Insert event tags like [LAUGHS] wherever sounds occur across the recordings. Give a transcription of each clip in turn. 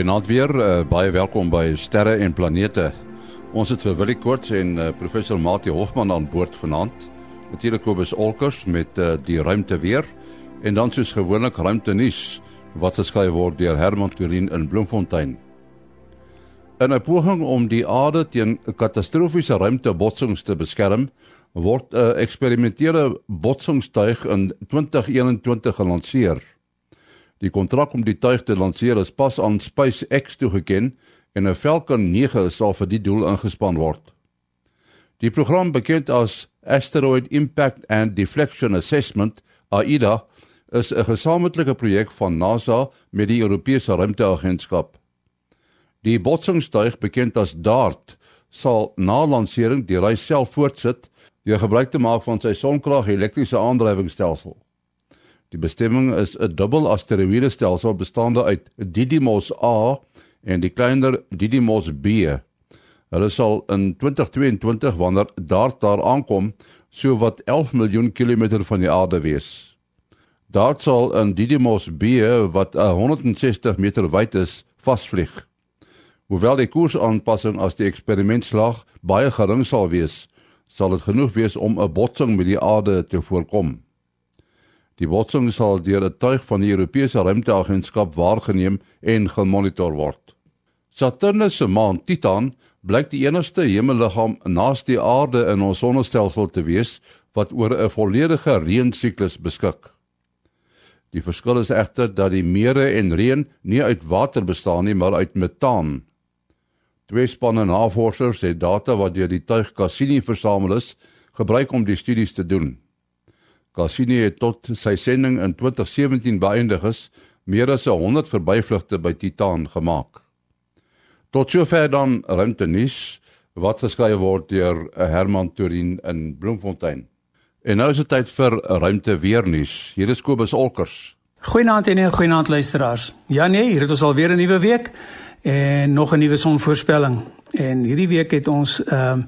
Goeienaand weer. Uh, baie welkom by Sterre en Planete. Ons het vir Willie Koorts en uh, professor Mati Hofman aan boord vanaand. Natuurlik Kobus Olkers met uh, die ruimte weer en dan soos gewoonlik ruimte nuus wat geskryf word deur Herman Turin in Bloemfontein. In 'n poging om die aarde teen katastrofiese ruimtebotsings te beskerm, word 'n eksperimentele botsingstuig in 2021 gelanseer. Die kontrak om die tuig te lanseer is pas aan SpaceX toegeken en 'n Falcon 9 sal vir die doel ingespan word. Die program bekend as Asteroid Impact and Deflection Assessment AIDA is 'n gesamentlike projek van NASA met die Europese Ruimteagentskap. Die botsingstuig bekend as DART sal na lansering die reis self voortsit deur gebruik te maak van sy sonkrag elektriese aandrywingsstelsel. Die bestemming is 'n dubbel asteroïdestelsel bestaande uit Didymos A en die kleiner Didymos B. Hulle sal in 2022 wanneer daar daar aankom, so wat 11 miljoen kilometer van die aarde wees. Daar sal 'n Didymos B wat 160 meter wyd is, vasvlieg. Hoewel die koersaanpassing as die eksperiment slaag baie gering sal wees, sal dit genoeg wees om 'n botsing met die aarde te voorkom. Die botsing sal deur 'n tuig van die Europese Ruimteagentskap waargeneem en gemonitor word. Saturnus se maan Titan blyk die enigste hemelliggaam naaste die aarde in ons sonnestelsel te wees wat oor 'n volledige reënsiklus beskik. Die verskil is egter dat die mere en reën nie uit water bestaan nie, maar uit metaan. Twee spanne navorsers het data wat deur die tuig Cassini versamel is, gebruik om die studies te doen. Cassini het tot sy sending in 2017 beëindig is, meer as 100 verbyvlugte by Titan gemaak. Tot sover dan ruimtenis wat geskryf word deur Herman Turin in Bloemfontein. En nou is dit tyd vir ruimte weer nuus. Hier is Kobus Olkers. Goeienaand en goeienaand luisteraars. Ja nee, hier het ons alweer 'n nuwe week en nog 'n nuwe sonvoorspelling. En hierdie week het ons ehm um,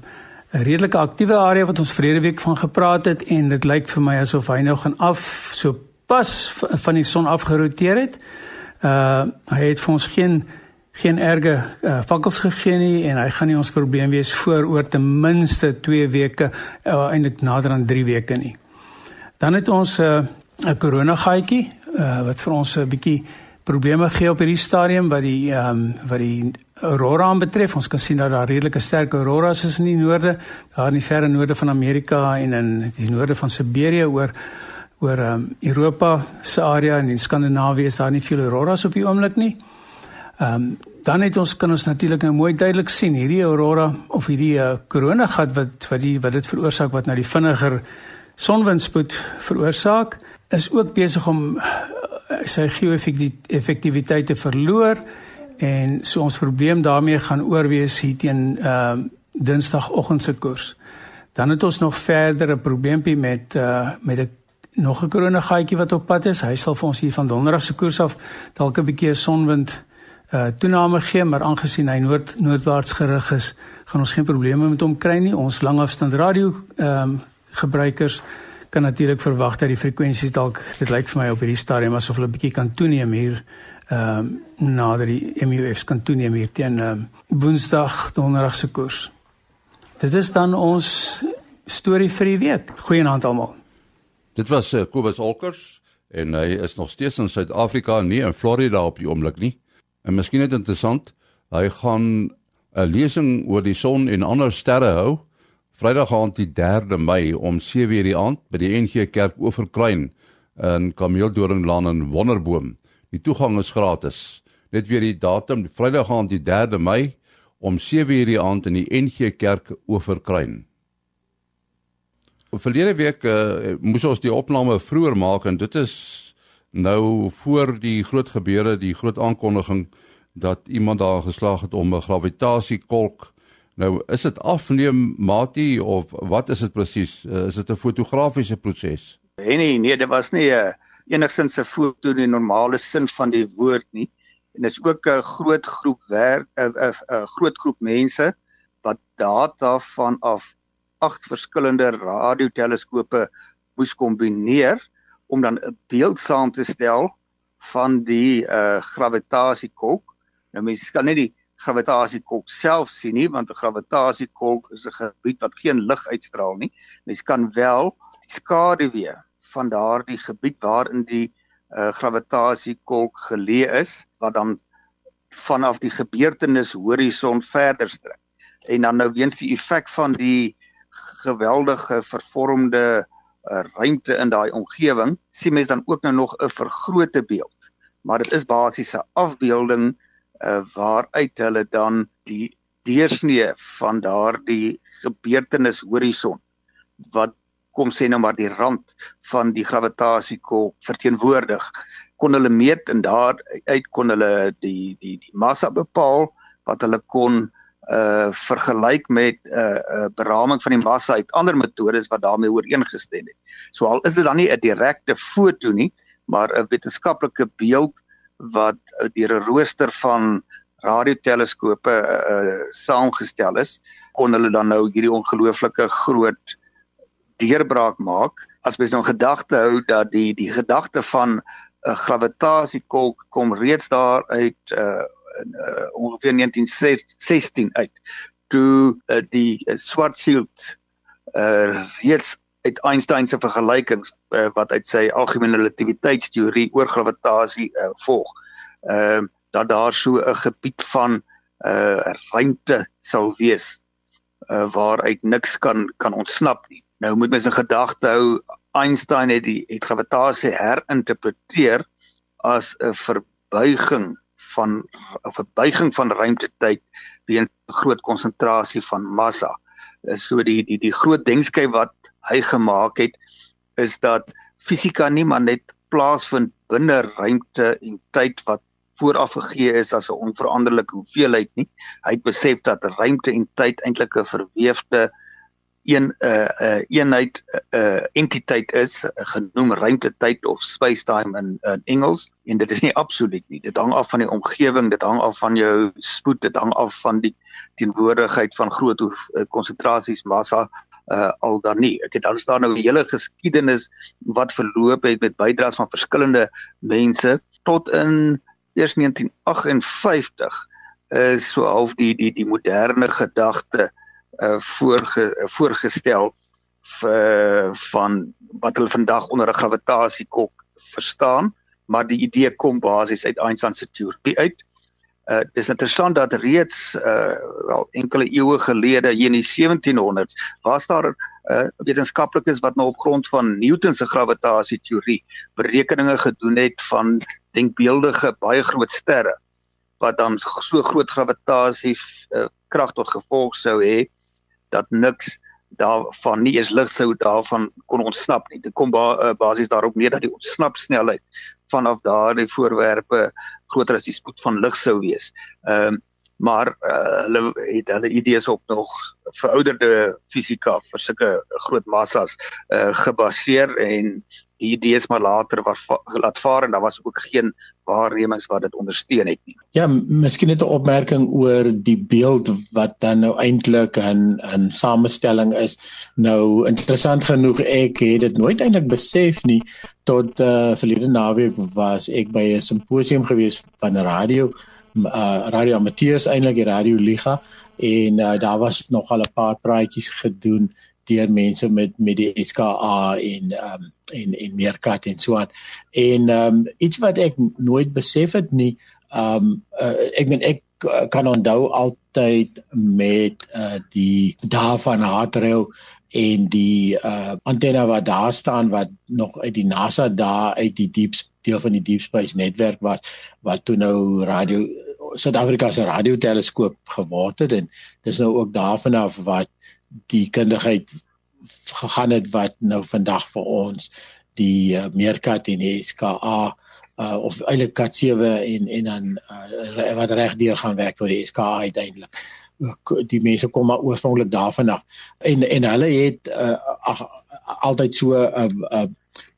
'n redelike aktiewe area wat ons vrede week van gepraat het en dit lyk vir my asof hy nou gaan af so pas van die son afgeroteer het. Uh hy het vir ons geen geen erge uh, vakkels gegee nie en hy gaan nie ons probleem wees voor oor ten minste 2 weke uh, eintlik nader aan 3 weke nie. Dan het ons 'n uh, 'n korona gaatjie uh, wat vir ons 'n bietjie probleme gee op hierdie stadium wat die ehm um, wat die aurora betref. Ons kan sien dat daar redelike sterk auroras is in die noorde, daar in die verre noorde van Amerika en in die noorde van Siberië oor oor ehm um, Europa se area en in Skandinawië is daar nie veel auroras op die oomblik nie. Ehm um, dan het ons kan ons natuurlik nou mooi duidelik sien hierdie aurora of hierdie uh, korona gat wat wat die wat dit veroorsaak wat nou die vinniger sonwindspoed veroorsaak is ook besig om sy geo-effektiwiteit te verloor en so ons probleem daarmee gaan oorwees hier teen ehm uh, Dinsdagoggend se koers. Dan het ons nog verder 'n probleempie met uh met 'n nog 'n korona gaatjie wat op pad is. Hy sal vir ons hier van Donderdag se koers af dalk 'n bietjie sonwind uh toename gee, maar aangesien hy noord noordwaarts gerig is, gaan ons geen probleme met hom kry nie. Ons langafstand radio ehm um, gebruikers kan natuurlik verwag dat die frekwensies dalk dit lyk vir my op hierdie stadium asof hulle 'n bietjie kan toeneem hier ehm um, nader die MUFs kan toeneem hier teen ehm um, Woensdag donderdag se koers. Dit is dan ons storie vir die week. Goeienaand almal. Dit was uh, Kobus Olkers en hy is nog steeds in Suid-Afrika nie in Florida op die oomblik nie. En miskien net interessant, hy gaan 'n lesing oor die son en ander sterre hou Vrydag aand die 3de Mei om 7:00 die aand by die NG Kerk Oeverkruin in Kameeldoringlaan in Wonderboom. Die toegang is gratis. Net weer die datum, Vrydag aand die 3de Mei om 7:00 die aand in die NG Kerk Oeverkruin. Verlede week uh, moes ons die opname vroeër maak en dit is nou voor die groot gebeure, die groot aankondiging dat iemand daar geslaag het om 'n gravitasiekolk Nou is dit afneem matie of wat is dit presies? Uh, is dit 'n fotografiese proses? Nee nee, dit was nie 'n uh, enigsins 'n foto in die normale sin van die woord nie. En dit is ook 'n groot groep werk 'n 'n groot groep mense wat data van af agt verskillende radioteleskope moes kombineer om dan 'n beeld saam te stel van die uh gravitasiekolk Nou mense kan nie die gravitasiekolk self sien nie want 'n gravitasiekolk is 'n gebied wat geen lig uitstraal nie. Mense kan wel skaduwee van daardie gebied waarin die uh, gravitasiekolk geleë is wat dan vanaf die gebeurtenis horison verder strek. En dan nou weens die effek van die geweldige vervormde uh, ruimte in daai omgewing, sien mens dan ook nou nog 'n vergrote beeld. Maar dit is basies 'n afbeelding uh, waaruit hulle dan die deursnee van daardie gebeurtenis horison wat kom sê nou maar die rand van die gravitasiekol verteenwoordig kon hulle meet en daar uit kon hulle die die die massa bepaal wat hulle kon uh vergelyk met 'n uh, uh, beraming van die massa uit ander metodes wat daarmee ooreengestem het. So al is dit dan nie 'n direkte foto nie, maar 'n wetenskaplike beeld wat uh, deur 'n rooster van radioteleskope uh, saamgestel is, kon hulle dan nou hierdie ongelooflike groot deurbraak maak. As mens nou gedagte hou dat die die gedagte van 'n uh, gravitasiekolk kom reeds daar uit uh, uh ongeveer 1916 uit toe uh, die uh, Schwarzschild uh reeds uit Einstein se vergelykings uh, wat uit sy algemene relativiteitsteorie oor gravitasie uh, volg. Ehm uh, dat daar so 'n gebied van uh ruimte sal wees uh waaruit niks kan kan ontsnap nie. Nou moet mens in gedagte hou Einstein het die het gravitasie herinterpreteer as 'n verbuiging van 'n verbuiging van ruimtetyd weens groot konsentrasie van massa. So die die die groot denkskyk wat hy gemaak het is dat fisika nie maar net plaasvind binne ruimte en tyd wat vooraf gegee is as 'n onveranderlike hoeveelheid nie. Hy het besef dat ruimte en tyd eintlik 'n verweefde een 'n uh, 'n uh, eenheid 'n uh, entiteit is genoem ruimte-tyd of space-time in in Engels en dit is nie absoluut nie dit hang af van die omgewing dit hang af van jou spoed dit hang af van die teenwoordigheid van groot konsentrasies massa uh, al dan nie ek het dan staan nou 'n hele geskiedenis wat verloop het met bydraes van verskillende mense tot in eers 1958 is so half die die die moderne gedagte uh, voorge, uh, voorgestel vir van wat hulle vandag onder 'n gravitasiekok verstaan, maar die idee kom basies uit Einstein se teorie uit. Uh dis interessant dat reeds uh wel enkele eeue gelede hier in die 1700s was daar uh wetenskaplikes wat nou op grond van Newton se gravitasieteorie berekeninge gedoen het van denkbeeldige baie groot sterre wat dan so groot gravitasie uh, krag tot gevolg sou hê dat niks daarvan nie eens lig sou daarvan kon ontsnap nie. Dit kom ba uh, basies daarop neer dat die ontsnapsnelheid vanaf daardie voorwerpe groter as die spoed van lig sou wees. Ehm um, maar uh, hulle het hulle idees op nog verouderde fisika vir sulke groot massas uh, gebaseer en die idees maar later was laat vaar en daar was ook geen waarnemings wat dit ondersteun het nie. Ja, miskien net 'n opmerking oor die beeld wat dan nou eintlik 'n 'n samestelling is. Nou interessant genoeg ek het dit nooit eintlik besef nie tot uh verlede naweek was ek by 'n simposium gewees van radio uh radio amateurs eintlik die radio liga en uh, daar was nogal 'n paar praatjies gedoen deur mense met met die SKA en um, en en meerkat en so aan. En um, iets wat ek nooit besef het nie, um, uh, ek meen ek kan onthou altyd met uh, die daar van Hatrail en die uh, antenne wat daar staan wat nog uit die NASA daar uit die diep deel van die deep space netwerk was wat toe nou radio Suid-Afrika se radioteleskoop geword het en dis nou ook daarvan af wat die kundigheid gegaan het wat nou vandag vir ons die uh, meerkat en die SKA uh, of eintlik kat 7 en en dan uh, wat reg deur gaan werk tot die SKA uiteindelik. Die mense kom maar oorspronklik daarvan af. En en hulle het uh, ag, altyd so 'n uh, uh,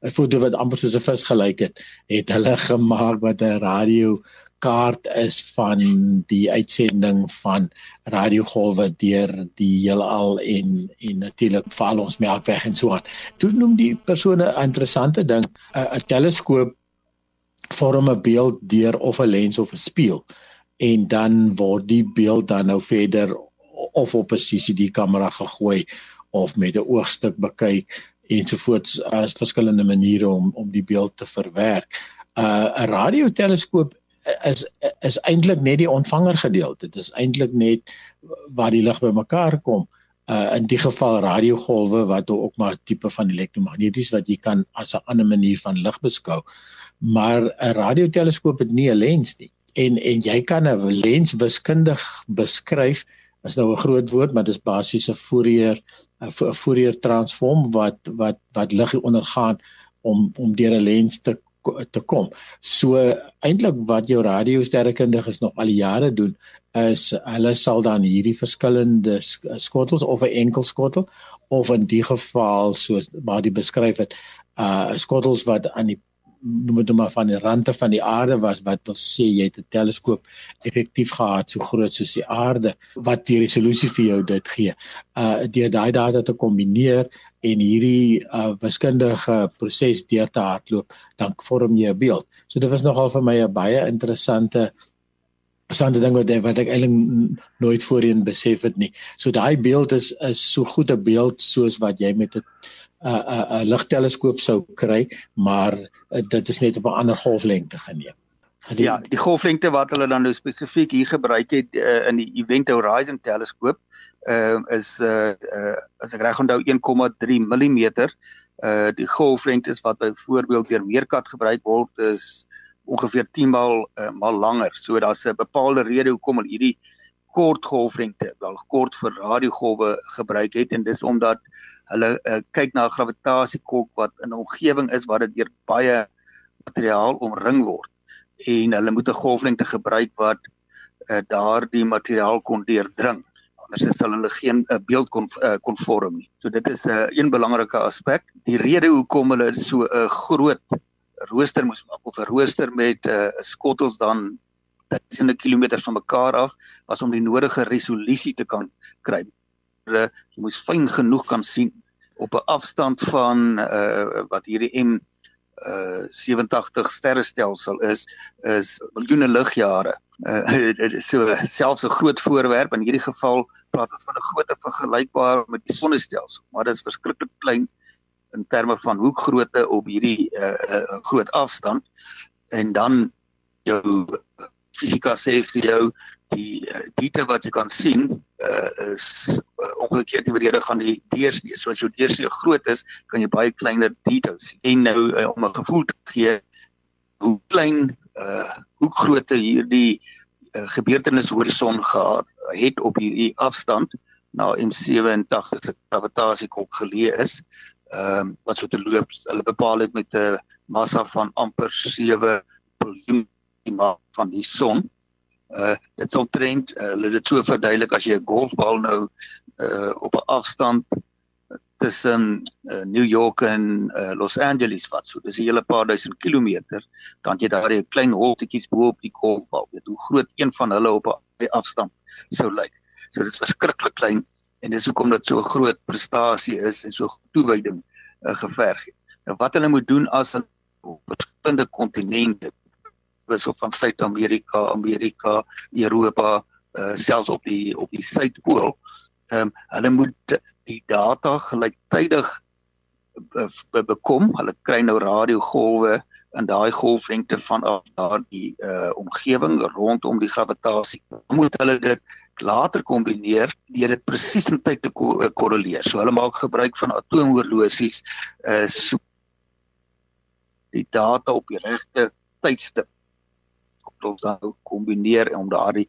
'n foto wat amper soos 'n vis gelyk het het hulle [LAUGHS] gemaak wat 'n radio kaart is van die uitsending van radiogolwe deur die heelal en en natuurlik val ons melkweg en so aan. Toe noem die persone 'n interessante ding, 'n teleskoop vorm 'n beeld deur of 'n lens of 'n spieël. en dan word die beeld dan nou verder of op 'n CCD kamera gegooi of met 'n oogstuk bekyk ensovoorts as verskillende maniere om om die beeld te verwerk. Uh 'n radioteleskoop is is eintlik net die ontvanger gedeelte. Dit is eintlik net waar die lig bymekaar kom. Uh in die geval radiogolwe wat ook maar tipe van elektromagneties wat jy kan as 'n ander manier van lig beskou. Maar 'n radioteleskoop het nie 'n lens nie. En en jy kan 'n lens wiskundig beskryf is nou 'n groot woord, maar dis basies 'n Fourier 'n Fourier transform wat wat wat lig ondergaan om om deur 'n lens te te kom. So eintlik wat jou radiosterrekundiges nog al die jare doen is hulle sal dan hierdie verskillende skottels of 'n enkel skottel of in die geval soos waar die beskryf het uh skottels wat aan die noem dit maar van die rande van die aarde was wat wil sê jy het 'n teleskoop effektief gehad so groot soos die aarde wat die resolusie vir jou dit gee. Uh deur daai data te kombineer en hierdie uh wiskundige proses deur te hardloop, dan vorm jy 'n beeld. So dit was nogal vir my 'n baie interessante sande ding wat wat ek eintlik nooit voorheen besef het nie. So daai beeld is is so goed 'n beeld soos wat jy met 'n 'n 'n ligteleskoop sou kry, maar uh, dit is net op 'n ander golflengte geneem. Die, ja, die golflengte wat hulle dan nou spesifiek hier gebruik het uh, in die Event Horizon teleskoop, uh, is uh, uh as ek reg onthou 1,3 mm. Uh die golflengtes wat byvoorbeeld deur Meerkat gebruik word is ongeveer 10 maal uh, maal langer. So daar's 'n bepaalde rede hoekom hulle hierdie kort golflengte, wel kort vir radiogolwe gebruik het en dis omdat hulle uh, kyk na 'n gravitasiekolk wat in 'n omgewing is waar dit deur baie materiaal omring word en hulle moet 'n golflengte gebruik wat uh, daardie materiaal kon deurdring anders sal hulle geen uh, beeld kon uh, kon vorm nie. So dit is 'n uh, een belangrike aspek. Die rede hoekom hulle so 'n uh, groot rooster moes maak of 'n rooster met 'n uh, skottels dan duisende kilometers van mekaar af was om die nodige resolusie te kan kry jy moes fyn genoeg kan sien op 'n afstand van uh wat hierdie M uh 87 sterrestelsel is is miljoene ligjare. [LAUGHS] Uh so selfs 'n groot voorwerp in hierdie geval praat ons van 'n grootte vergelykbaar met die sonnestelsel, maar dit is verskriklik klein in terme van hoekgrootte op hierdie uh, uh groot afstand en dan jou fisika sê vir jou die uh, diepte wat jy kan sien uh, is uh, omgekeerd die rede gaan die deursnee. So as jou deursnee groot is, kan jy baie kleiner details sien. En nou uh, om 'n gevoel te gee hoe klein uh hoe groot hierdie uh, gebeurtenis horison gehad het op hierdie afstand na M87 se gravitasiekolk geleë is. Ehm um, wat so te loop, hulle bepaal dit met 'n massa van amper 7 miljard van die son uh dit trend uh, hulle dit so verduidelik as jy 'n golfbal nou uh op 'n afstand tussen uh, New York en uh, Los Angeles vat. So dis 'n hele paar duisend kilometer dan jy daar 'n klein holtetjies bo op die golfbal. Weet hoe groot een van hulle op 'n afstand sou lyk. So dit is verskriklik klein en dis hoekom dit so 'n groot prestasie is en so toewyding uh, geverg het. Nou wat hulle moet doen as 'n verskillende kontinente is of van Suid-Amerika, Amerika, Europa, uh, selfs op die op die suidpool. Ehm um, hulle moet die data gelyktydig be, be, bekom. Hulle kry nou radiogolwe in daai golflengte vanaf daardie uh omgewing rondom die gravitasie. Dan moet hulle dit later kombineer deur dit presies in tyd te ko uh, korreleer. So hulle maak gebruik van atoomhorlosies uh so die data op die regte tydstip ons nou kombineer om daardie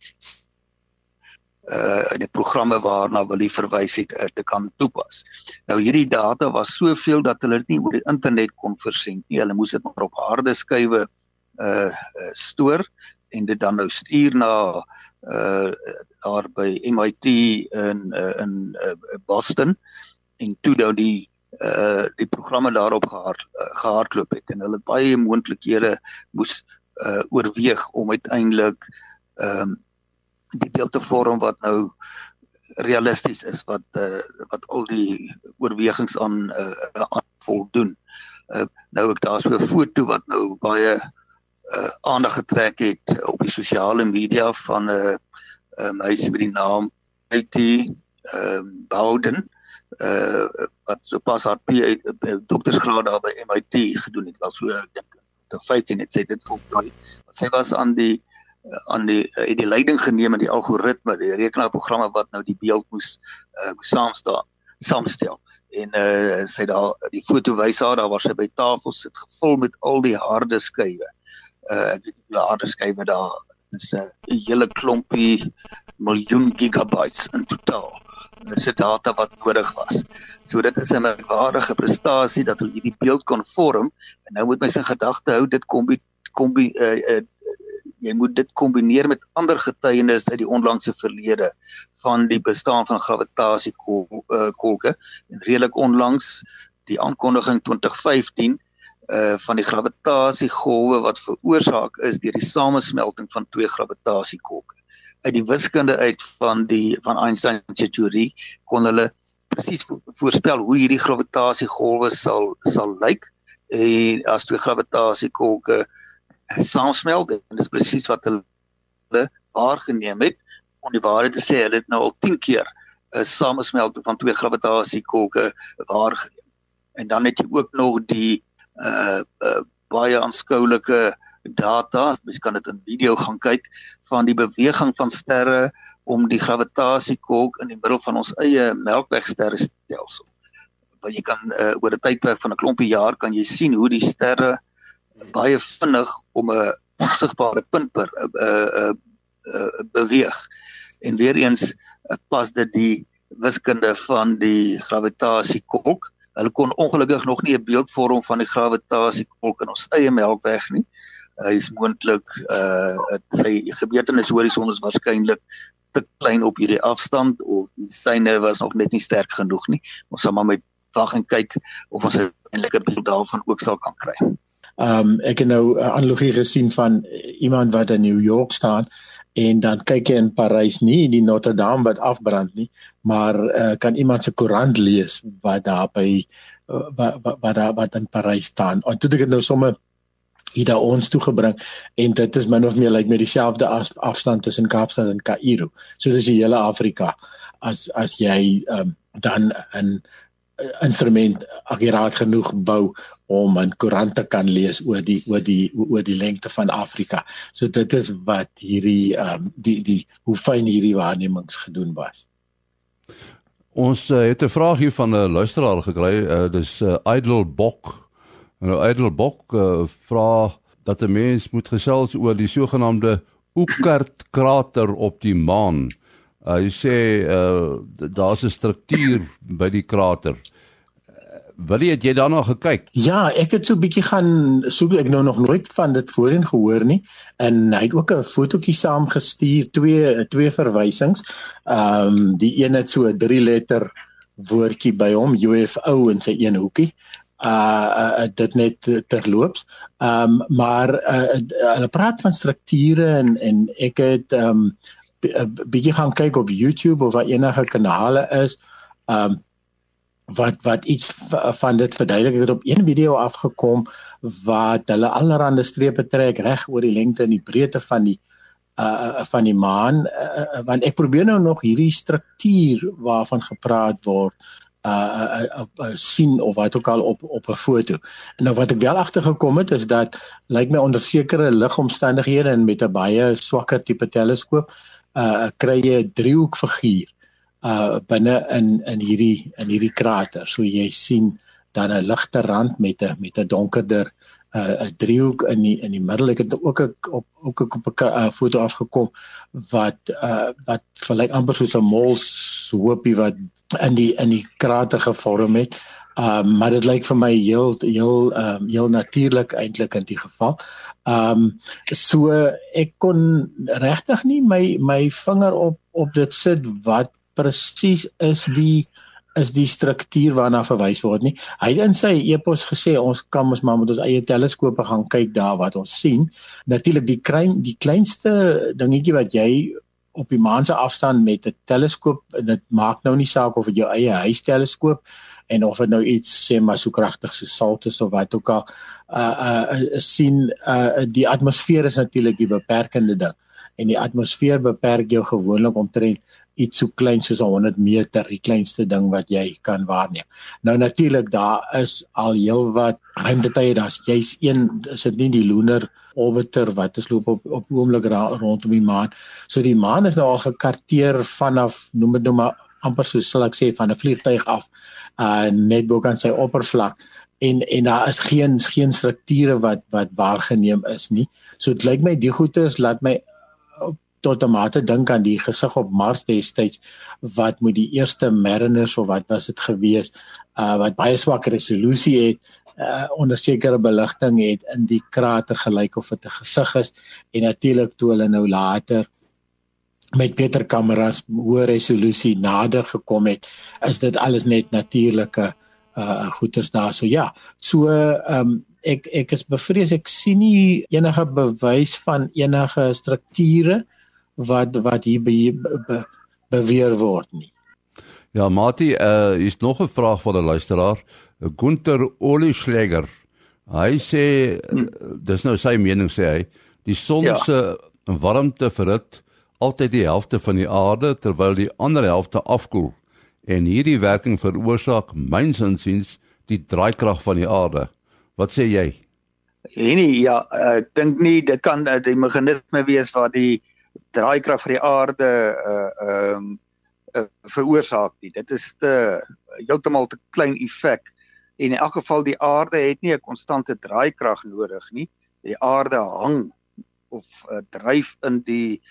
uh die programme waarna wil hy verwys het uh, te kan toepas. Nou hierdie data was soveel dat hulle dit nie oor die internet kon versend nie. Hulle moes dit maar op harde skywe uh stoor en dit dan nou stuur na uh daar by MIT in uh, in uh, Boston en toe nou die uh die programme daarop gehard uh, gehardloop het en hulle baie moontlikhede moes uh oorweeg om uiteindelik ehm um, die beeld te vorm wat nou realisties is wat uh wat al die oorwegings aan uh aan voldoen. Uh nou ek daar so 'n foto wat nou baie uh, aandag getrek het op die sosiale media van 'n uh, 'n um, meisie met die naam Katie ehm um, Bowden uh wat sopas haar PhD doktorsgraad daar by MIT gedoen het. Wel so ek dink te 15 het sy dit voltooi. Sy was aan die aan die uh, die leiding geneem in die algoritme, die rekenaarprogramme wat nou die beeld moes uh, moes saamstaan, saamstel. En uh sy daar die foto wys haar daar waar sy by tafel sit gevul met al die harde skywe. Uh ek weet die harde skywe daar is 'n uh, hele klompie miljoen gigabytes in totaal dis data wat nodig was. So dit is 'n merkwaardige prestasie dat hulle hierdie beeld kon vorm en nou moet mens in gedagte hou dit kom kom uh, uh, jy moet dit kombineer met ander getuienis uit die onlangse verlede van die bestaan van gravitasie uh, kolke en redelik onlangs die aankondiging 2015 uh van die gravitasiegolwe wat veroorsaak is deur die samesmelting van twee gravitasie-kolke uit die wiskunde uit van die van Einstein se teorie kon hulle presies voorspel hoe hierdie gravitasiegolwe sal sal lyk. En as twee gravitasiekolke saamsmelt en dis presies wat hulle waargeneem het om die waarheid te sê hulle het nou al 10 keer 'n samesmelting van twee gravitasiekolke waargeneem. En dan het jy ook nog die uh, uh baie aanskoulike data, mens kan dit in video gaan kyk van die beweging van sterre om die gravitasie-kolk in die middel van ons eie Melkwegsterrestelsel. Waar jy kan uh, oor 'n tydperk van 'n klompie jaar kan jy sien hoe die sterre baie vinnig om 'n onsigbare punt per uh, uh, uh, beweeg. En weer eens uh, pas dit die wiskunde van die gravitasie-kolk. Hulle kon ongelukkig nog nie 'n beeld vorm van die gravitasie-kolk in ons eie Melkweg nie hy is moontlik uh sy gebeurtenis horison is waarskynlik te klein op hierdie afstand of syne was nog net nie sterk genoeg nie. Ons sal maar met wag en kyk of ons eintlik 'n beeld daarvan ook sal kan kry. Um ek het nou 'n analogie gesien van iemand wat in New York staan en dan kyk jy in Parys nie die Notre Dame wat afbrand nie, maar uh, kan iemand se koerant lees wat daar by uh, wat wat daar wat in Parys staan. En toe ek dit nou sommer hier daar ons toe gebring en dit is min of meer lyk like met dieselfde af, afstand tussen Kaapstad en Kaïro. So dis die hele Afrika as as jy um, dan 'n instrument akkuraat genoeg bou om 'n koerant te kan lees oor die oor die oor die lengte van Afrika. So dit is wat hierdie um, die die hoe fyn hierdie waarnemings gedoen was. Ons uh, het 'n vraag hier van 'n luisteraar gekry. Uh, dis uh, Idle Bok Nou Eidelbok uh, vra dat 'n mens moet gesels oor die sogenaamde Oekert krater op die maan. Uh, hy sê uh, daar's 'n struktuur by die krater. Wil jy het jy daarna gekyk? Ja, ek het so 'n bietjie gaan soek ek nou nog nooit van dit voorheen gehoor nie. En hy het ook 'n fotootjie saamgestuur, twee twee verwysings. Ehm um, die een het so 'n drie letter woordjie by hom, UFO in sy een hoekie uh, uh dit net terloops. Ehm um, maar uh, hulle praat van strukture en en ek het ehm um, bietjie gaan kyk op YouTube of waar enige kanale is. Ehm um, wat wat iets van dit verduidelik het op een video afgekom wat hulle allerhande strepe trek reg oor die lengte en die breedte van die uh van die maan uh, want ek probeer nou nog hierdie struktuur waarvan gepraat word uh, uh, uh sien of wat ook al op op 'n foto. Nou wat ek wel agtergekom het is dat lyk my onder sekere ligomstandighede en met 'n baie swakker tipe teleskoop uh kry jy 'n driehoekfiguur uh binne in in hierdie in hierdie krater. So jy sien dan 'n ligte rand met 'n met 'n donkerder 'n uh, driehoek in die in die middel. Ek het ook ek op ook ek op 'n uh, foto afgekom wat uh wat verlyk amper soos 'n mol hoopie wat in die in die krater gevorm het. Um maar dit lyk vir my heel heel um heel natuurlik eintlik in die geval. Um so ek kon regtig nie my my vinger op op dit sit wat presies is die is die struktuur waarna verwys word nie. Hy het in sy epos gesê ons kan ons maar met ons eie teleskope gaan kyk daar wat ons sien. Natuurlik die klein die kleinste dingetjie wat jy op die maan se afstand met 'n teleskoop dit maak nou nie saak of dit jou eie huisteleskoop en of dit nou iets sê maar so kragtig so salt is of wat ook al uh uh sien uh die atmosfeer is natuurlik die beperkende ding en die atmosfeer beperk jou gewoonlik omtrent iets so klein soos 100 meter, die kleinste ding wat jy kan waarneem. Nou natuurlik daar is al heelwat ruimtetye, daar's jy's een is dit nie die lunar orbiter wat is loop op op oomblik rondom die maan. So die maan is nou al gekarteer vanaf noem dit nou maar amper so sal ek sê van 'n vliegtyg af uh net bo kan sy oppervlak en en daar is geen geen strukture wat wat waargeneem is nie. So dit lyk my die goeters laat my tot 'n mate dink aan die gesig op Mars destyds wat met die eerste mariners of wat was dit gewees uh wat baie swak resolusie het uh onder sekere beligting het in die krater gelyk of dit 'n gesig is. En natuurlik toe hulle nou later met beter kameras hoë resolusie nader gekom het is dit alles net natuurlike uh goeters daar. So ja so um ek ek is bevrees ek sien nie enige bewys van enige strukture wat wat hier be, be, beweer word nie. Ja, Mati, uh is nog 'n vraag van 'n luisteraar, Gunter Olischläger. Hy sê hm. dis nou sy mening sê hy, die son ja. se warmte verhit altyd die helfte van die aarde terwyl die ander helfte afkoel. En hierdie werking veroorsaak myns insiens die draaikrag van die aarde. Wat sê jy? Nee, ja, ek dink nie dit kan die meganisme wees waar die draaikrag van die aarde uh ehm uh, uh, veroorsaak nie. Dit is te heeltemal te klein effek en in elk geval die aarde het nie 'n konstante draaikrag nodig nie. Die aarde hang of uh, dryf in die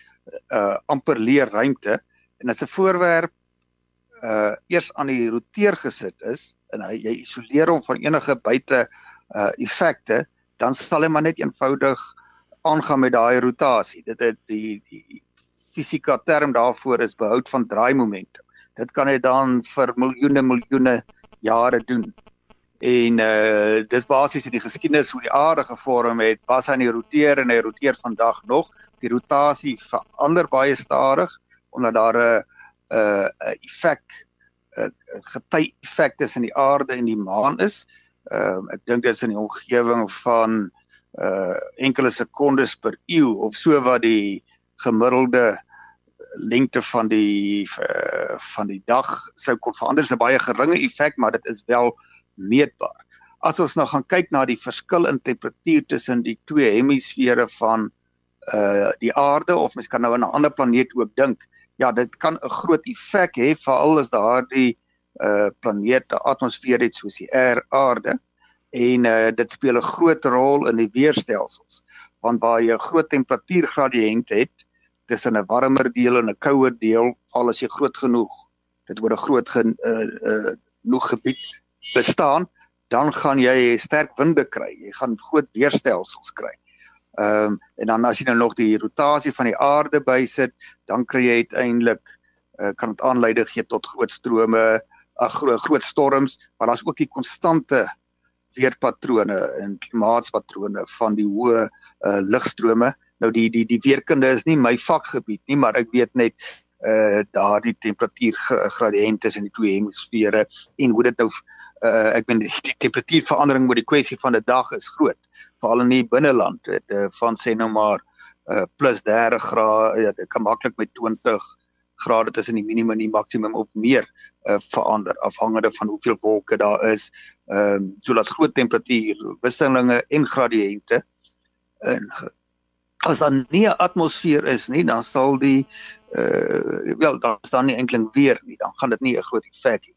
uh amper leë ruimte en as 'n voorwerp uh eers aan die roteer gesit is en hy jy isoleer hom van enige buite uh effekte dan sal hy maar net eenvoudig aangaan met daai rotasie. Dit het die die fisika term daarvoor is behoud van draaimomentum. Dit kan hy dan vir miljoene miljoene jare doen. En uh dis basies in die geskiedenis hoe die aarde gevorm het, was hy roteer en hy roteer vandag nog. Die rotasie verander baie stadig omdat daar 'n 'n 'n effek 'n gety effek tussen die aarde en die maan is. Ehm uh, ek dink dit is in die omgewing van uh enkele sekondes per eeu of so wat die gemiddelde lengte van die uh, van die dag sou kon verander. Dit is 'n baie geringe effek, maar dit is wel meetbaar. As ons nou gaan kyk na die verskil in temperatuur tussen die twee hemisfere van uh die aarde of mens kan nou aan 'n ander planeet ook dink. Ja, dit kan 'n groot effek hê veral as daardie uh planeet 'n atmosfeer het soos die aarde en uh, dit speel 'n groot rol in die weerstelsels want waar jy 'n groot temperatuurgradiënt het tussen 'n warmer deel en 'n kouer deel val as jy groot genoeg. Dit oor 'n groot gen, uh, uh, genoeg gebied bestaan dan gaan jy sterk winde kry. Jy gaan groot weerstelsels kry. Ehm um, en dan as jy nou nog die rotasie van die aarde bysit dan kry jy uiteindelik uh, kan dit aanleiding gee tot groot strome ag groot groot storms maar daar's ook die konstante weerpatrone en klimaatspatrone van die hoë uh, ligstrome. Nou die die die weerkunde is nie my vakgebied nie, maar ek weet net uh daardie temperatuurgradiënte in die twee hemisfere en hoe dit nou uh ek bedoel die temperatuurverandering oor die kwessie van 'n dag is groot veral in die binneland dit uh, van sê nou maar uh plus 30 grade ja dit kan maklik met 20 grade tussen die minimum en die maksimum of meer uh, verander afhangende van hoeveel wolke daar is. Ehm um, dat groot temperatuur wisselinge en gradiënte en as daar nie 'n atmosfeer is nie, dan sal die uh wel dan staan nie enkling weer nie, dan gaan dit nie 'n groot effek hê.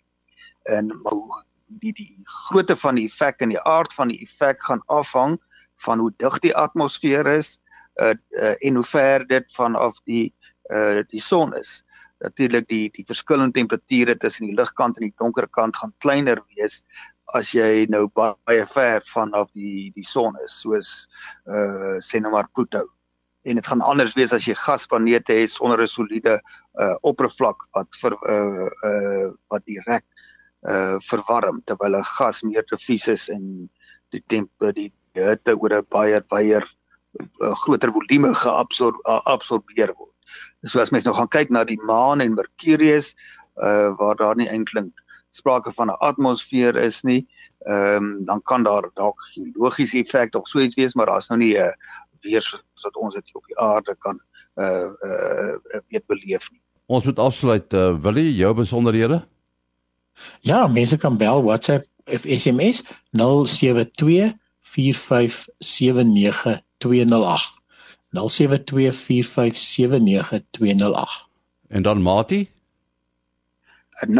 En maar die die grootte van die effek en die aard van die effek gaan afhang van hoe dig die atmosfeer is uh, uh en hoe ver dit vanaf die uh die son is natuurlik die die verskillende temperature tussen die ligkant en die donker kant gaan kleiner wees as jy nou baie ver vanaf die die son is soos uh sê nou maar Pluto. En dit gaan anders wees as jy gasplanete het sonder 'n soliede uh oppervlak wat vir uh uh wat direk uh verwarm terwyl 'n gas meer diffuus is en die temp die hitte oor 'n baie baie uh, groter volume geabsorbeer uh, word. So as mens nou gaan kyk na die maan en Mercurius uh waar daar nie eintlik sprake van 'n atmosfeer is nie, ehm um, dan kan daar dalk geologiese effek of so iets wees, maar daar's nou nie 'n uh, weer sodat ons dit op die aarde kan uh uh weet beleef nie. Ons moet afsluit. Uh, wil jy jou besonderhede? Ja, mense kan bel WhatsApp of SMS 072 4579208. 072 4579208. En dan Mati 0836257154.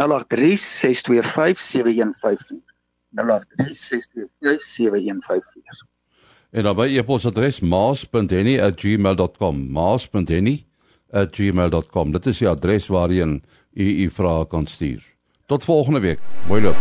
0836257154. En dan by e-posadres maas.henny@gmail.com. maas.henny@gmail.com. Dit is die adres waarheen u u vrae kan stuur. Tot volgende week. Mooi loop.